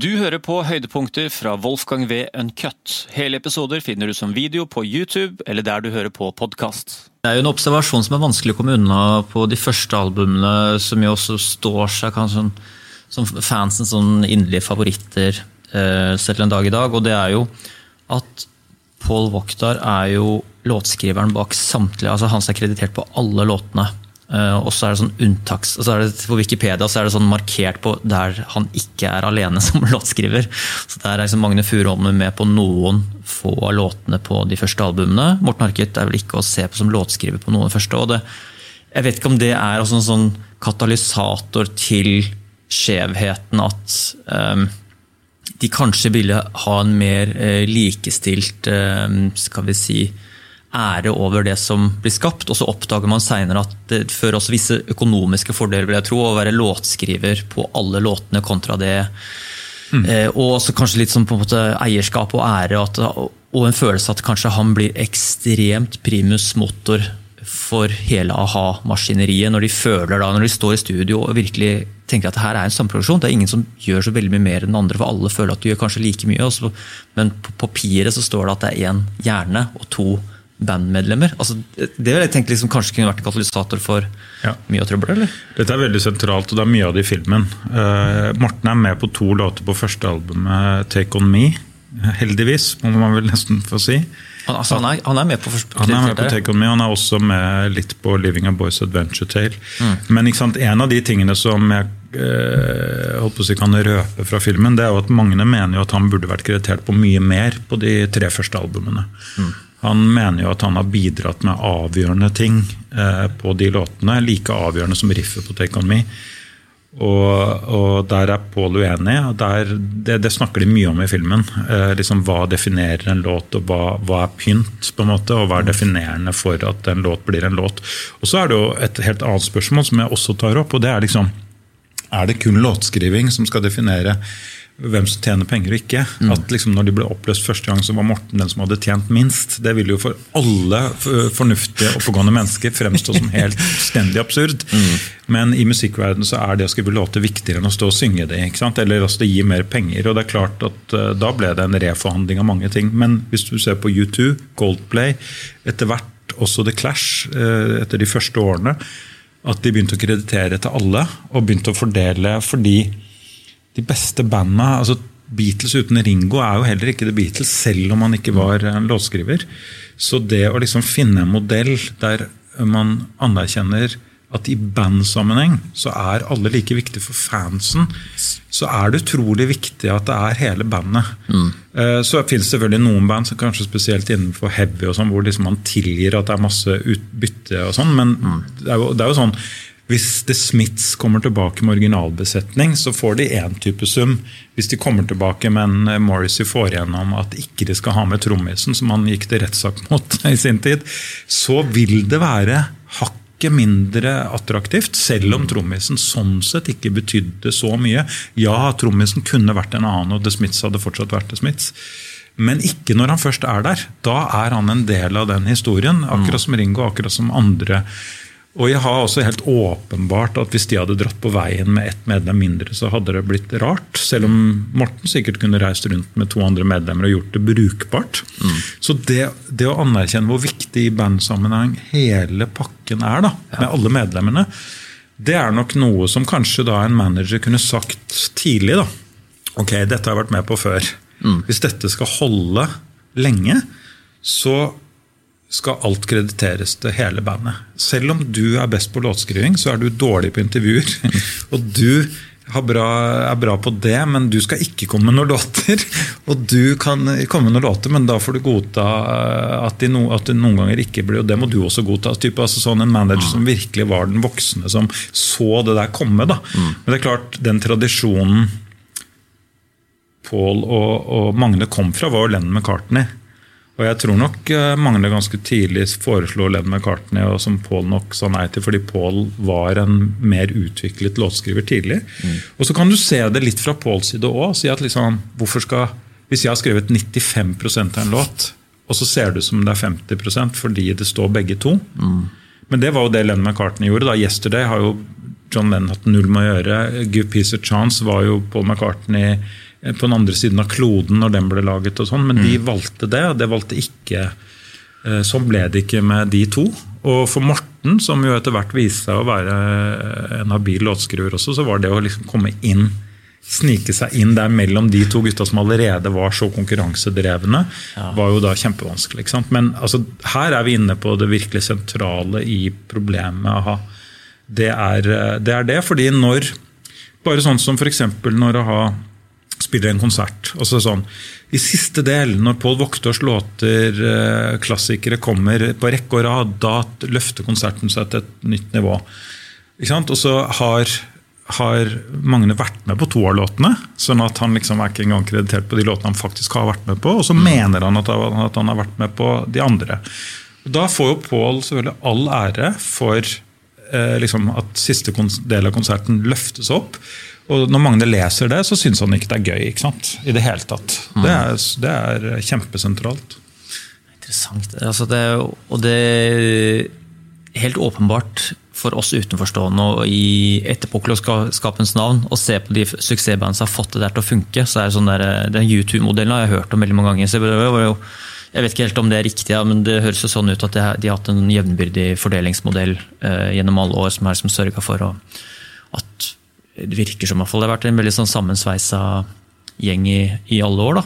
Du hører på høydepunkter fra Wolfgang V. Uncut. Hele episoder finner du som video på YouTube eller der du hører på podkast. Det er jo en observasjon som er vanskelig å komme unna på de første albumene, som jo også står seg kanskje som, som fansens sånn inderlige favoritter eh, selv en dag i dag. Og det er jo at Paul Wakhtar er jo låtskriveren bak samtlige altså Han er kreditert på alle låtene. Uh, og så er det sånn unntaks, så er det På Wikipedia så er det sånn markert på der han ikke er alene som låtskriver. Så Der er liksom Magne Furuholmen med på noen få av låtene på de første albumene. Morten Harket er vel ikke å se på som låtskriver på noen av de første. og det, Jeg vet ikke om det er en sånn katalysator til skjevheten at um, de kanskje ville ha en mer uh, likestilt uh, skal vi si, ære over det som blir skapt. Og så oppdager man seinere at det fører også visse økonomiske fordeler vil jeg tro, å være låtskriver på alle låtene kontra det. Mm. Eh, og også kanskje litt sånn på en måte eierskap og ære, at, og en følelse at kanskje han blir ekstremt primus motor for hele a-ha-maskineriet. Når de føler da, når de står i studio og virkelig tenker at det her er en samproduksjon. Det er ingen som gjør så veldig mye mer enn andre, for alle føler at du gjør kanskje like mye. Også, men på papiret så står det at det er én hjerne og to bandmedlemmer. Altså, det vil jeg tenke liksom, kanskje kunne vært en katalysator for ja. mye av trøbbelet? eller? Dette er veldig sentralt, og det er mye av det i filmen. Uh, Morten er med på to låter på første albumet, 'Take On Me'. Heldigvis, må man vel nesten få si. Han, altså, han, er, han, er, med på Han er med på Take On Me, han er også med litt på 'Living a Boys Adventure Tale'. Mm. Men sant, en av de tingene som jeg eh, holdt på å si kan røpe fra filmen, det er jo at mange mener jo at han burde vært kreditert på mye mer på de tre første albumene. Mm. Han mener jo at han har bidratt med avgjørende ting eh, på de låtene. Like avgjørende som riffet på Take On Me. Og, og der er Paul uenig. der, det, det, snakker de mye om i filmen. Eh, liksom Hva definerer en låt, og hva, hva, er pynt? på en måte, Og hva er definerende for at en låt blir en låt? Og Så er det jo et helt annet spørsmål som jeg også tar opp. og det Er liksom, er det kun låtskriving som skal definere hvem som tjener penger og ikke. Mm. At liksom når de ble oppløst første gang, så var Morten den som hadde tjent minst. Det ville jo for alle fornuftige, oppegående mennesker fremstå som helt stendig absurd. Mm. Men i musikkverdenen så er det å skrive låter viktigere enn å stå og synge det. ikke sant? Eller altså, det gir mer penger. og det er klart at uh, Da ble det en reforhandling av mange ting. Men hvis du ser på U2, Goldplay, etter hvert også The Clash, uh, etter de første årene, at de begynte å kreditere til alle og begynte å fordele fordi de beste banda altså Beatles uten Ringo er jo heller ikke The Beatles, selv om han ikke var en låtskriver. Så det å liksom finne en modell der man anerkjenner at i bandsammenheng så er alle like viktige for fansen. Så er det utrolig viktig at det er hele bandet. Mm. Eh, så finnes det selvfølgelig noen band, kanskje spesielt innenfor heavy, og sånn, hvor liksom man tilgir at det er masse utbytte. og sånn, Men mm. det, er jo, det er jo sånn hvis The Smiths kommer tilbake med originalbesetning, så får de én type sum. Hvis de kommer tilbake, men eh, Morrissey får igjennom at ikke de skal ha med trommisen, som han gikk til rettssak mot i sin tid, så vil det være hakket mindre attraktivt, selv om trommisen sånn sett ikke betydde så mye. Ja, trommisen kunne vært en annen, og The Smiths hadde fortsatt vært The Smiths. Men ikke når han først er der. Da er han en del av den historien. Akkurat som Ringo, akkurat som andre og jeg har også helt åpenbart at hvis de hadde dratt på veien med ett medlem mindre, så hadde det blitt rart. Selv om Morten sikkert kunne reist rundt med to andre medlemmer og gjort det brukbart. Mm. Så det, det, å anerkjenne hvor viktig i bandsammenheng hele pakken er, da, ja. med alle medlemmene, det er nok noe som kanskje da en manager kunne sagt tidlig. da. Ok, dette har jeg vært med på før. Mm. Hvis dette skal holde lenge, så skal alt krediteres til hele bandet. Selv om du er best på låtskriving, så er du dårlig på intervjuer. Og du bra, er bra på det, men du skal ikke komme med noen låter. Og du kan komme med noen låter, men da får du godta eh, at, de no, at det noen ganger ikke blir Og det må du også godta. Type, altså sånn En manager som virkelig var den voksne, som så det der komme. da. Mm. Men det er klart, den tradisjonen Paul og, og Magne kom fra, var jo Lennon McCartney. Og jeg tror nok mange Magne ganske tidlig foreslo Len McCartney, og som Paul nok sa nei til, fordi Paul var en mer utviklet låtskriver tidlig. Mm. Og så kan du se det litt fra Pauls side òg. Si at liksom, skal, hvis jeg har skrevet 95 av en låt, og så ser det ut som det er 50% fordi det står begge to. Mm. Men det var jo det Len McCartney gjorde. da. 'Yesterday' har jo John Lennon hatt null med å gjøre. 'Give Peace a Chance' var jo Paul McCartney eh, på den andre siden av kloden når den ble laget. og sånn, Men de valgte det, og det valgte ikke eh, Sånn ble det ikke med de to. Og for Morten, som jo etter hvert viste seg å være en habil låtskriver også, så var det å liksom komme inn snike seg inn der mellom de to gutta som allerede var så konkurransedrevne, var jo da kjempevanskelig. ikke sant? Men altså, her er vi inne på det virkelig sentrale i problemet a-ha. Det er, det er det, fordi når Bare sånn som f.eks. når a-ha spiller en konsert. altså sånn, I siste del, når Pål Voktors låter, eh, klassikere, kommer på rekke og rad, da løfter konserten seg til et nytt nivå. Ikke sant? Og så har har Magne vært med på to av låtene. sånn at han liksom er ikke engang kreditert på de låtene han faktisk har vært med på. Og så mm. mener han at, at, han har vært med på de andre. Da får jo Pål selvfølgelig all ære for eh, liksom at siste del av konserten løftes opp. Og når Magne leser det, så syns han ikke det er gøy. ikke sant? I det hele tatt. Mm. Det, er, det, er, kjempesentralt. Interessant. Altså det, og det er helt åpenbart for oss utenforstående og i etterpåklokskapens navn å se på de suksessbandene som har fått det der til å funke. så er det sånn der, Den YouTube-modellen har jeg hørt om veldig mange ganger. så jo, jeg vet ikke helt om det er riktig, ja, men det høres jo sånn ut at de har hatt en jevnbyrdig fordelingsmodell eh, gjennom alle år som som sørga for å, det virker som det har vært en veldig sånn sammensveisa gjeng i, i, alle år. Da,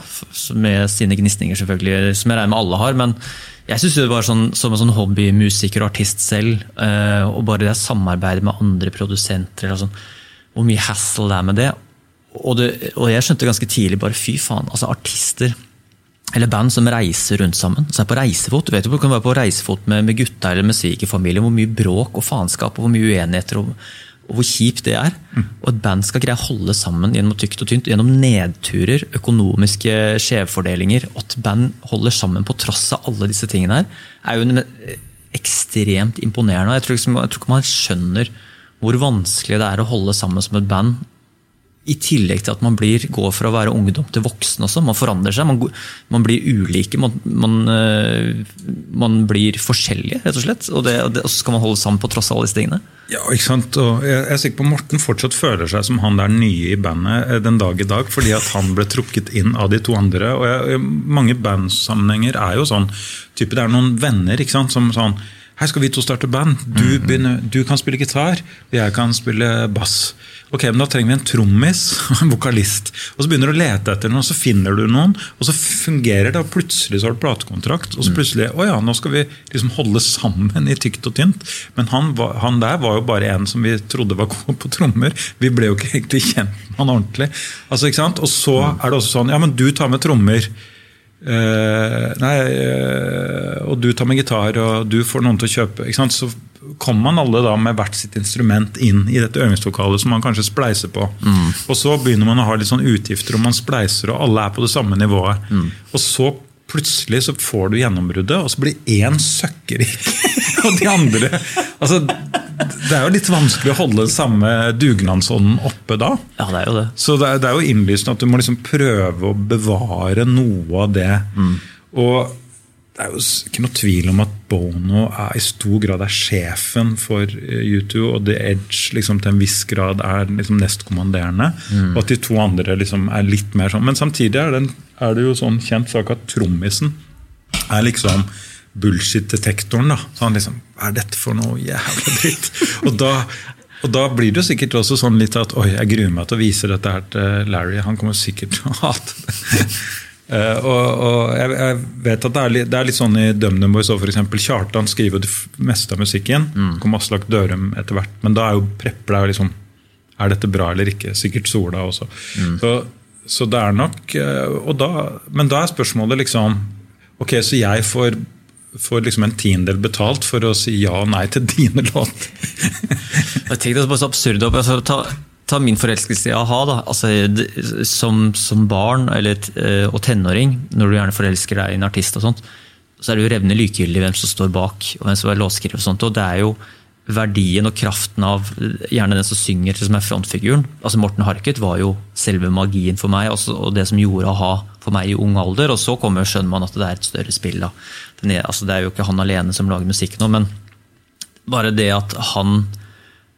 med sine gnisninger, selvfølgelig, som jeg regner med alle har. men jeg syns det var sånn, som en sånn hobbymusiker og artist selv, uh, og bare det samarbeidet med andre produsenter sånn, Hvor mye hassle det er med det. Og, det. og, jeg skjønte ganske tidlig bare fy faen, altså artister eller band som reiser rundt sammen. som er på reisefot, du vet jo, Du kan være på reisefot med, med gutta eller med svigerfamilien. Hvor mye bråk og faenskap og hvor mye uenigheter og, og hvor kjipt det er. Og et band skal greie å holde sammen gjennom tykt og tynt, gjennom nedturer, økonomiske skjevfordelinger. At band holder sammen på tross av alle disse tingene her, er jo ekstremt imponerende. Jeg tror, liksom, jeg tror ikke man skjønner hvor vanskelig det er å holde sammen som et band i tillegg til at man blir, går fra å være ungdom til voksen også. Man forandrer seg, man, man blir ulike. Man, man, eh, man, blir forskjellige, rett og slett. Og, det, og, så skal man holde sammen på tross av alle disse tingene. Ja, ikke sant? Og jeg er sikker på Morten fortsatt føler seg som han der nye i bandet eh, den dag i dag, fordi at han ble trukket inn av de to andre. og jeg, Mange bandsammenhenger er jo sånn type, Det er noen venner ikke sant, som sånn her skal vi to starte band. Du, mhm. begynner, du, kan spille gitar, og jeg kan spille bass. Ok, men Da trenger vi en trommis og en vokalist. Og Så begynner du å lete etter noen, og så finner du noen, og så fungerer det. og Plutselig så har du platekontrakt, og så mhm. plutselig å ja, nå skal vi liksom holde sammen i tykt og tynt. Men han, han, der var jo bare en som vi trodde var god på trommer. Vi ble jo ikke egentlig kjent med han ordentlig. Altså, ikke sant? Og så mhm. er det også sånn ja, men du tar med trommer. Uh, nei, uh, og du tar med gitar, og du får noen til å kjøpe. Så kommer man alle da med hvert sitt instrument inn i dette øvingslokalet som man kanskje spleiser på. Mm. Og så begynner man å ha litt sånn utgifter, og man spleiser, og alle er på det samme nivået. Mm. Og så plutselig så får du gjennombruddet, og så blir én søkkrik. og de andre altså, Det er jo litt vanskelig å holde samme dugnadsånden oppe da. Ja, det er jo det. Så det er, det er jo innlysende at du må liksom prøve å bevare noe av det. Mm. Og det er jo ikke noe tvil om at Bono er, i stor grad er sjefen for U2, og The Edge liksom, til en viss grad er liksom, nestkommanderende. Mm. Og at de to andre liksom, er litt mer sånn. Men samtidig er det, en, er det jo sånn kjent sak at trommisen er liksom bullshit-detektoren. da, så han liksom, Hva er dette for noe jævla dritt? og da og da blir det jo sikkert også sånn litt at oi, jeg gruer meg til å vise dette her til Larry. Han kommer sikkert til å hate det. Uh, og, og jeg, jeg, vet at det er, litt, det er litt sånn i DumDum Boys òg, f.eks. Kjartan skriver det meste av musikken. Mm. kom Aslak Dørum etter hvert. Men da er jo prepper det liksom Er dette bra eller ikke? Sikkert Sola også. Mm. Så, så, det er nok og da, Men da er spørsmålet liksom Ok, så jeg får, får liksom en tiendedel betalt for å si ja og nei til dine låter? det var så absurd opp. Altså, ta ta min forelskelse i a-ha. da, altså, som, som, barn eller, eh, og tenåring, når du gjerne forelsker deg i en artist, og sånt, så er det jo revnende likegyldig hvem som står bak, og hvem som er låtskriver. og sånt, og det er jo verdien og kraften av gjerne den som synger, som er frontfiguren. Altså Morten Harket var jo selve magien for meg, og det som gjorde a-ha for meg i ung alder. Og så kommer man at det er et større spill. Er, altså, det er jo ikke han alene som lager musikk nå, men bare det at han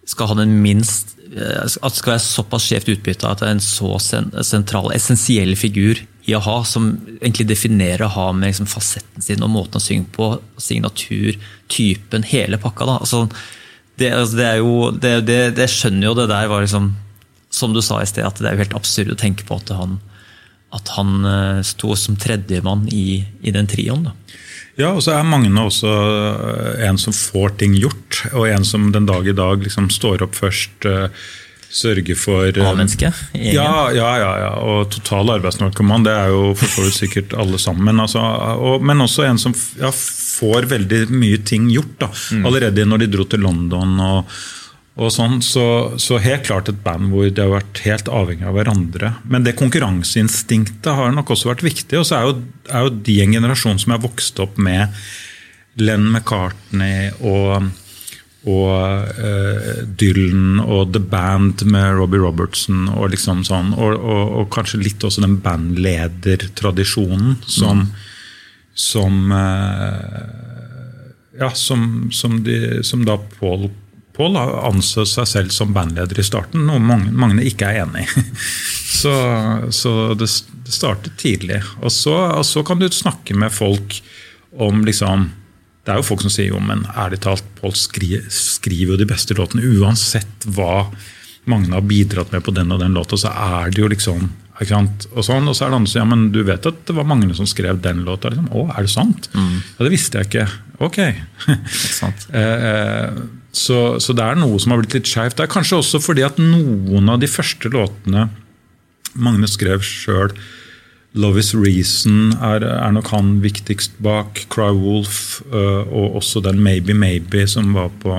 skal ha den minst eh, At det skal være såpass skjevt utbytte at det er en så sentral, essensiell figur i a-ha, som egentlig definerer a-ha med liksom fasetten sin og måten å synge på, signatur, typen, hele pakka. da, altså det, altså det, er jo, det, det, det, skjønner jo det der var liksom Som du sa i sted, at det er jo helt absurd å tenke på at han, at han uh, sto som tredjemann i, i den trioen. da. Ja, og så er Magne også eh, en som får ting gjort, og en som den dag i dag liksom står opp først. Uh, sørge for A-menneske? Ja, ja, ja, ja, og total arbeidsnarkoman. Det er jo for så vidt sikkert alle sammen. Altså, og, men også en som ja, får veldig mye ting gjort. da, mm. Allerede når de dro til London. og, og sånn, så, så, helt klart et band hvor de har vært helt avhengig av hverandre. Men det konkurranseinstinktet har nok også vært viktig. Og så er jo, er jo de en generasjon som er vokst opp med Len McCartney og og uh, Dylan og The Band med Robbie Robertson og liksom sånn, og, og, og kanskje litt også den bandledertradisjonen som, mm. som uh, Ja, som, som, de, som da Paul Paul anså seg selv som bandleder i starten, noe mange, ikke er enig i. så, så det, det, startet tidlig. Og så, og så kan du snakke med folk om liksom det er jo folk som sier jo, men ærlig talt, Pål skriver, skriver jo de beste låtene. Uansett hva Magne har bidratt med på den og den låta, så er det jo liksom ikke sant? Og, sånn, og så er det andre som sier ja, men du vet at det var Magne som skrev den låta. Liksom. Å, er det sant? Mm. Ja, Det visste jeg ikke. Ok. Eh, eh, så, så, det er noe som har blitt litt skeivt. Det er kanskje også fordi at noen av de første låtene Magne skrev sjøl, 'Love Is Reason' er, er, nok han viktigst bak. 'Cry Wolf' uh, og også den 'Maybe Maybe' som var på,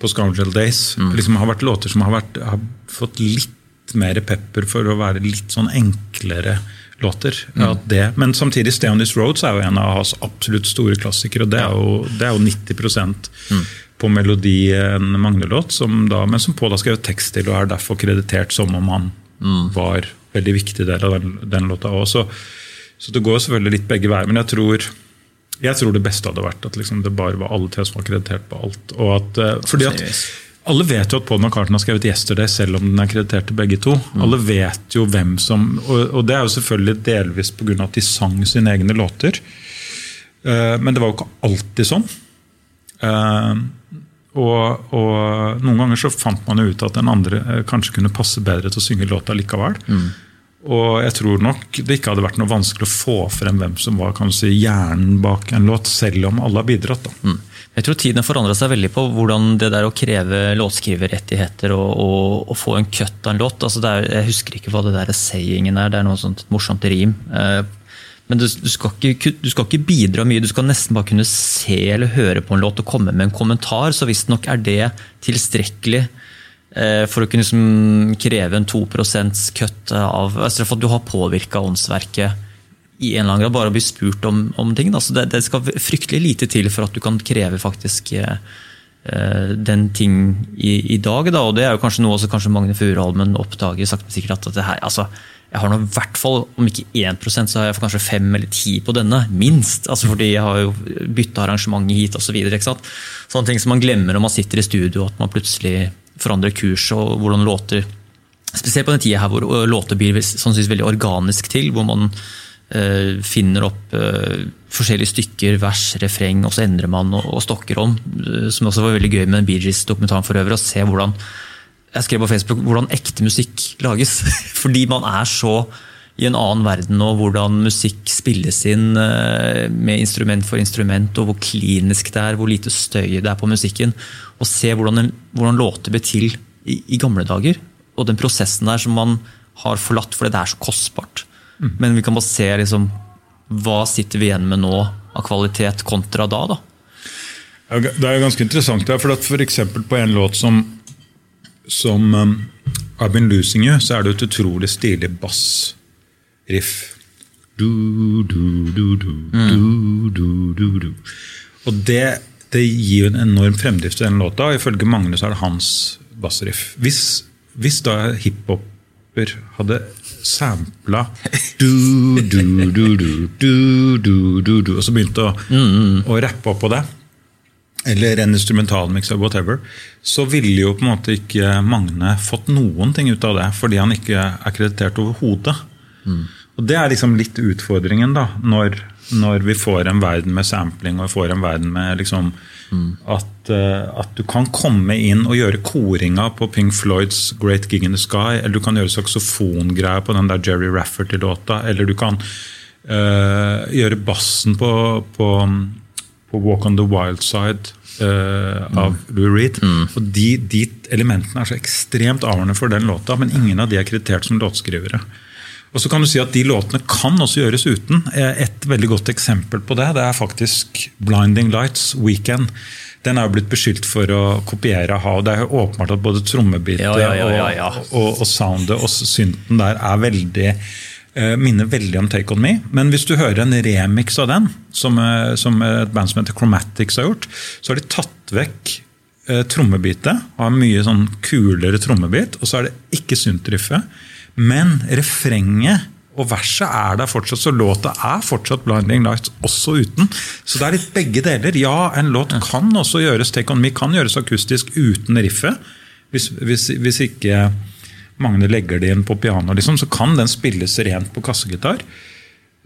på Scoundrel Days. Mm. Liksom har vært låter som har, vært, har, fått litt mer pepper for å være litt sånn enklere låter. Mm. Det, men samtidig 'Stay On This Roads' er jo en av hans absolutt store klassikere. og Det er jo, det er jo 90 mm. på melodi en Magne-låt, men som Pål har skrevet tekst til og er derfor kreditert som om han mm. var veldig viktig del av den, den låta òg. Så, så, det går selvfølgelig litt begge veier. Men jeg tror, jeg tror det beste hadde vært at liksom det bare var alle tre som var kreditert på alt. At, uh, fordi at alle vet jo at Paul McCartney har skrevet 'Yesterday', selv om den er kreditert til begge to. Mm. Alle vet jo hvem som og, og, det er jo selvfølgelig delvis pga. at de sang sine egne låter. Uh, men det var jo ikke alltid sånn. Uh, og, og, noen ganger så fant man jo ut at den andre eh, kanskje kunne passe bedre til å synge låta likevel. Mm. Og jeg tror nok det ikke hadde vært noe vanskelig å få frem hvem som var si, hjernen bak en låt, selv om alle har bidratt. Mm. Jeg tror tiden har forandra seg veldig på hvordan det der å kreve låtskriverrettigheter og, og, og få en cut av en låt altså er, Jeg husker ikke hva det der sayingen er, det er noe sånt morsomt rim. Eh, men du, du, skal ikke, du, skal ikke, bidra mye, du skal nesten bare kunne se eller høre på en låt og komme med en kommentar. Så visstnok er det tilstrekkelig for å kunne liksom, kreve en 2 kutt av altså For at du har påvirka åndsverket i en eller annen grad, bare å bli spurt om, om ting. Så det, det, skal fryktelig lite til for at du kan kreve faktisk eh, den ting i, i dag. Da. Og det er jo kanskje noe også kanskje Magne Furuholmen oppdager sakte, sikkert at her, altså, jeg har nå i hvert fall, om ikke 1% så har jeg kanskje 5 eller 10 på denne. Minst. altså Fordi jeg har jo bytta arrangementet hit osv. Så Sånne ting som man glemmer når man sitter i studio, at man plutselig forandrer kurs og hvordan låter Spesielt på den tida her hvor låter blir sannsynligvis veldig organisk til. Hvor man uh, finner opp uh, forskjellige stykker, vers, refreng, og så endrer man og, og stokker om. Uh, som også var veldig gøy med den Bee Gees-dokumentaren for øvrig. Å se hvordan jeg skrev på Facebook hvordan ekte musikk lages. Fordi man er så i en annen verden nå, hvordan musikk spilles inn eh, med instrument for instrument, og hvor klinisk det er, hvor lite støy det er på musikken. Og se hvordan, hvordan låter ble til i, i, gamle dager. Og den prosessen der som man har forlatt fordi det er så kostbart. Mm. Men vi kan bare se liksom, hva sitter vi igjen med nå av kvalitet kontra da. da. Det er jo ganske interessant, for at for på en låt som som um, I've Been Losing You, så er det et utrolig stilig bassriff. Du, du, du, du, mm. du, du, du. Og det, det gir en enorm fremdrift i den låta. og Ifølge Magne så er det hans bassriff. Hvis, hvis da hiphoper hadde sampla du, du, du, du, du, du, du, du, og så begynte å, mm, mm. å rappe opp på det eller en instrumentalmix eller whatever, så ville jo på en måte ikke Magne fått noen ting ut av det, fordi han ikke er kreditert overhodet. Mm. Og Det er liksom litt utfordringen, da, når, når, vi får en verden med sampling og vi får en verden med liksom mm. at, uh, at, du kan komme inn og gjøre koringa på Pink Floyds Great Gig in the Sky, eller du kan gjøre saksofongreier på den der Jerry Rafferty-låta, eller du kan uh, gjøre bassen på, på, på Walk on the Wild Side uh, av Louis Reed. Mm. Og de, de, elementene er så ekstremt avgjørende for den låta, men ingen av de er kreditert som låtskrivere. Og så kan du si at De låtene kan også gjøres uten. Eh, et veldig godt eksempel på det det er faktisk 'Blinding Lights', 'Weekend'. Den er jo blitt beskyldt for å kopiere ha, og Det er jo åpenbart at både trommebitet ja, ja, ja, og, og, og, soundet og synten der er veldig Eh, minner veldig om Take On Me. Men hvis du hører en remix av den, som, eh, som et band som heter Chromatics har gjort, så har de tatt vekk eh, trommebitet. Har mye sånn kulere trommebit. Og så er det ikke syntriffet. Men refrenget og verset er der fortsatt, så låta er fortsatt 'Blinding Lights' også uten. Så det er litt begge deler. Ja, en låt kan også gjøres Take On Me kan gjøres akustisk uten riffet. Hvis, hvis, hvis ikke Magne legger det inn på piano, liksom, så kan den spilles rent på kassegitar.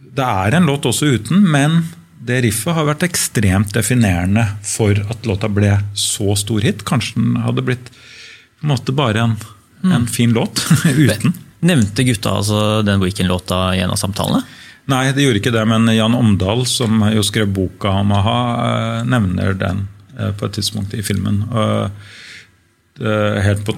Det er en låt også uten, men det riffet har vært ekstremt definerende for at låta ble så stor hit. Kanskje den hadde blitt på en måte bare en, mm. en fin låt uten. Nevnte gutta altså den Weekend-låta i en av samtalene? Nei, det gjorde ikke det, men Jan Omdal, som jo skrev boka om a-ha, eh, nevner den eh, på et tidspunkt i filmen. Helt på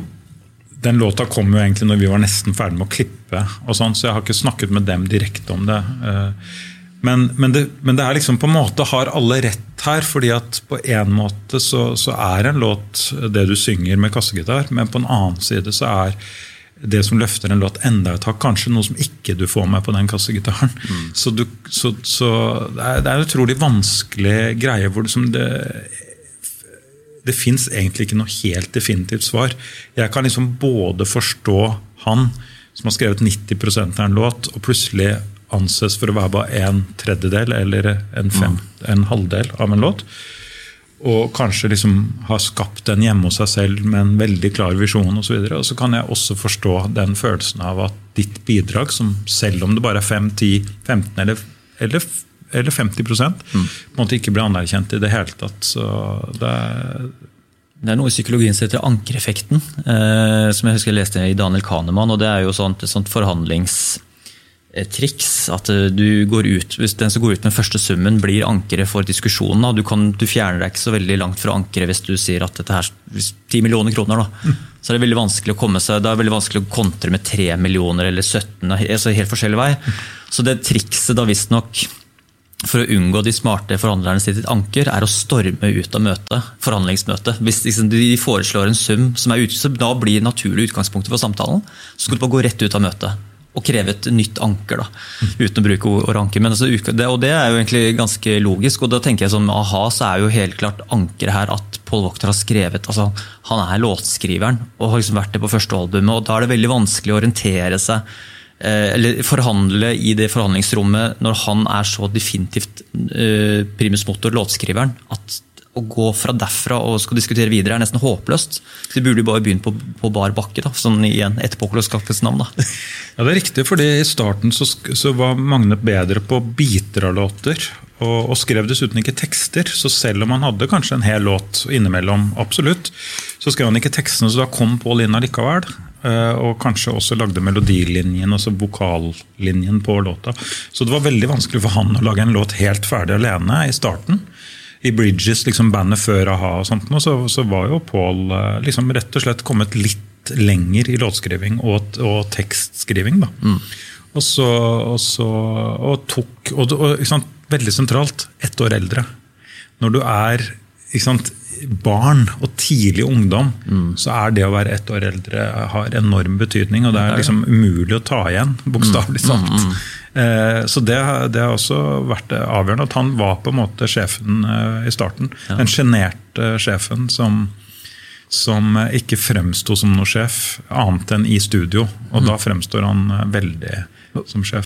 den låta kom jo egentlig når vi var nesten ferdig med å klippe, og sånn, så jeg har ikke snakket med dem direkte om det. Eh, men, men, det, men det er liksom på en måte har alle rett her, fordi at på en måte så, så er en låt det du synger med kassegitar, men på en annen side så er det som løfter en låt enda et hakk, kanskje noe som ikke du får med på den kassegitaren. Mm. Så, du, så, så, det er, det er en utrolig vanskelig greie hvor det, det det fins egentlig ikke noe helt definitivt svar. Jeg kan liksom både forstå han som har skrevet 90% av en låt, og plutselig anses for å være bare en tredjedel eller en, fem, mm. en halvdel av en låt. Og kanskje liksom har skapt den hjemme hos seg selv med en veldig klar visjon osv. Og, så og så kan jeg også forstå den følelsen av at ditt bidrag, som selv om det bare er 5, 10, 15 eller, eller eller 50 mm. måtte ikke bli anerkjent i det hele tatt. Så det er det er noe i psykologien som heter ankereffekten, eh, som jeg husker jeg leste i Daniel Kahneman. og Det er jo sånt, et sånt forhandlingstriks. At eh, du går ut, hvis den som går ut med første summen, blir ankeret for diskusjonen. Du, kan, du, fjerner deg ikke så veldig langt fra ankeret hvis du sier at dette er 10 millioner kroner. Da. Mm. Så er det veldig vanskelig å komme seg, det er veldig vanskelig å kontre med 3 millioner eller 17. altså helt forskjellig vei. Så det trikset da visstnok for å unngå de smarte forhandlerne sitt anker, er å storme ut av møtet, forhandlingsmøtet. Hvis liksom, de foreslår en sum som er ute, så da blir naturlig utgangspunktet for samtalen. Så skal du bare gå rett ut av møtet og kreve et nytt anker. Da, uten å bruke ord anker. Men altså, det, og det er jo egentlig ganske logisk. og da tenker jeg sånn, aha, så er jo helt klart ankeret her at Paul Wachter har skrevet altså, Han er låtskriveren og har liksom vært det på første albumet. og Da er det veldig vanskelig å orientere seg Eh, eller forhandle i det forhandlingsrommet når han er så definitivt eh, primus motor, låtskriveren, at å gå fra derfra og skal diskutere videre er nesten håpløst. Så de burde bare begynt på, på, bar bakke, da, sånn igjen etterpåklokskapens navn. da. Ja, Det er riktig, fordi i starten så, så var Magne bedre på biter av låter. Og, og, skrev dessuten ikke tekster, så selv om han hadde kanskje en hel låt innimellom, absolutt, så skrev han ikke tekstene, så da kom Pål inn allikevel. Eh, og kanskje også lagde melodilinjen, altså vokallinjen på låta. Så det var veldig vanskelig for han å lage en låt helt ferdig alene i starten. I Bridges, liksom bandet før a-ha, og sånt, så, så var jo Paul eh, liksom rett og slett kommet litt lenger i låtskriving og, og tekstskriving. da. Mm. Og så, og så og tok, og, og Veldig sentralt, ett år eldre. Når du er ikke sant, barn og tidlig ungdom, mm. så er det å være ett år eldre har enorm betydning. Og det er liksom umulig å ta igjen, bokstavelig mm. sagt. Mm. Eh, så det, det, har også vært avgjørende at han var på en måte sjefen eh, i starten. Ja. Den sjenerte sjefen som, som ikke fremsto som noe sjef, annet enn i studio. Og mm. da fremstår han veldig som sjef.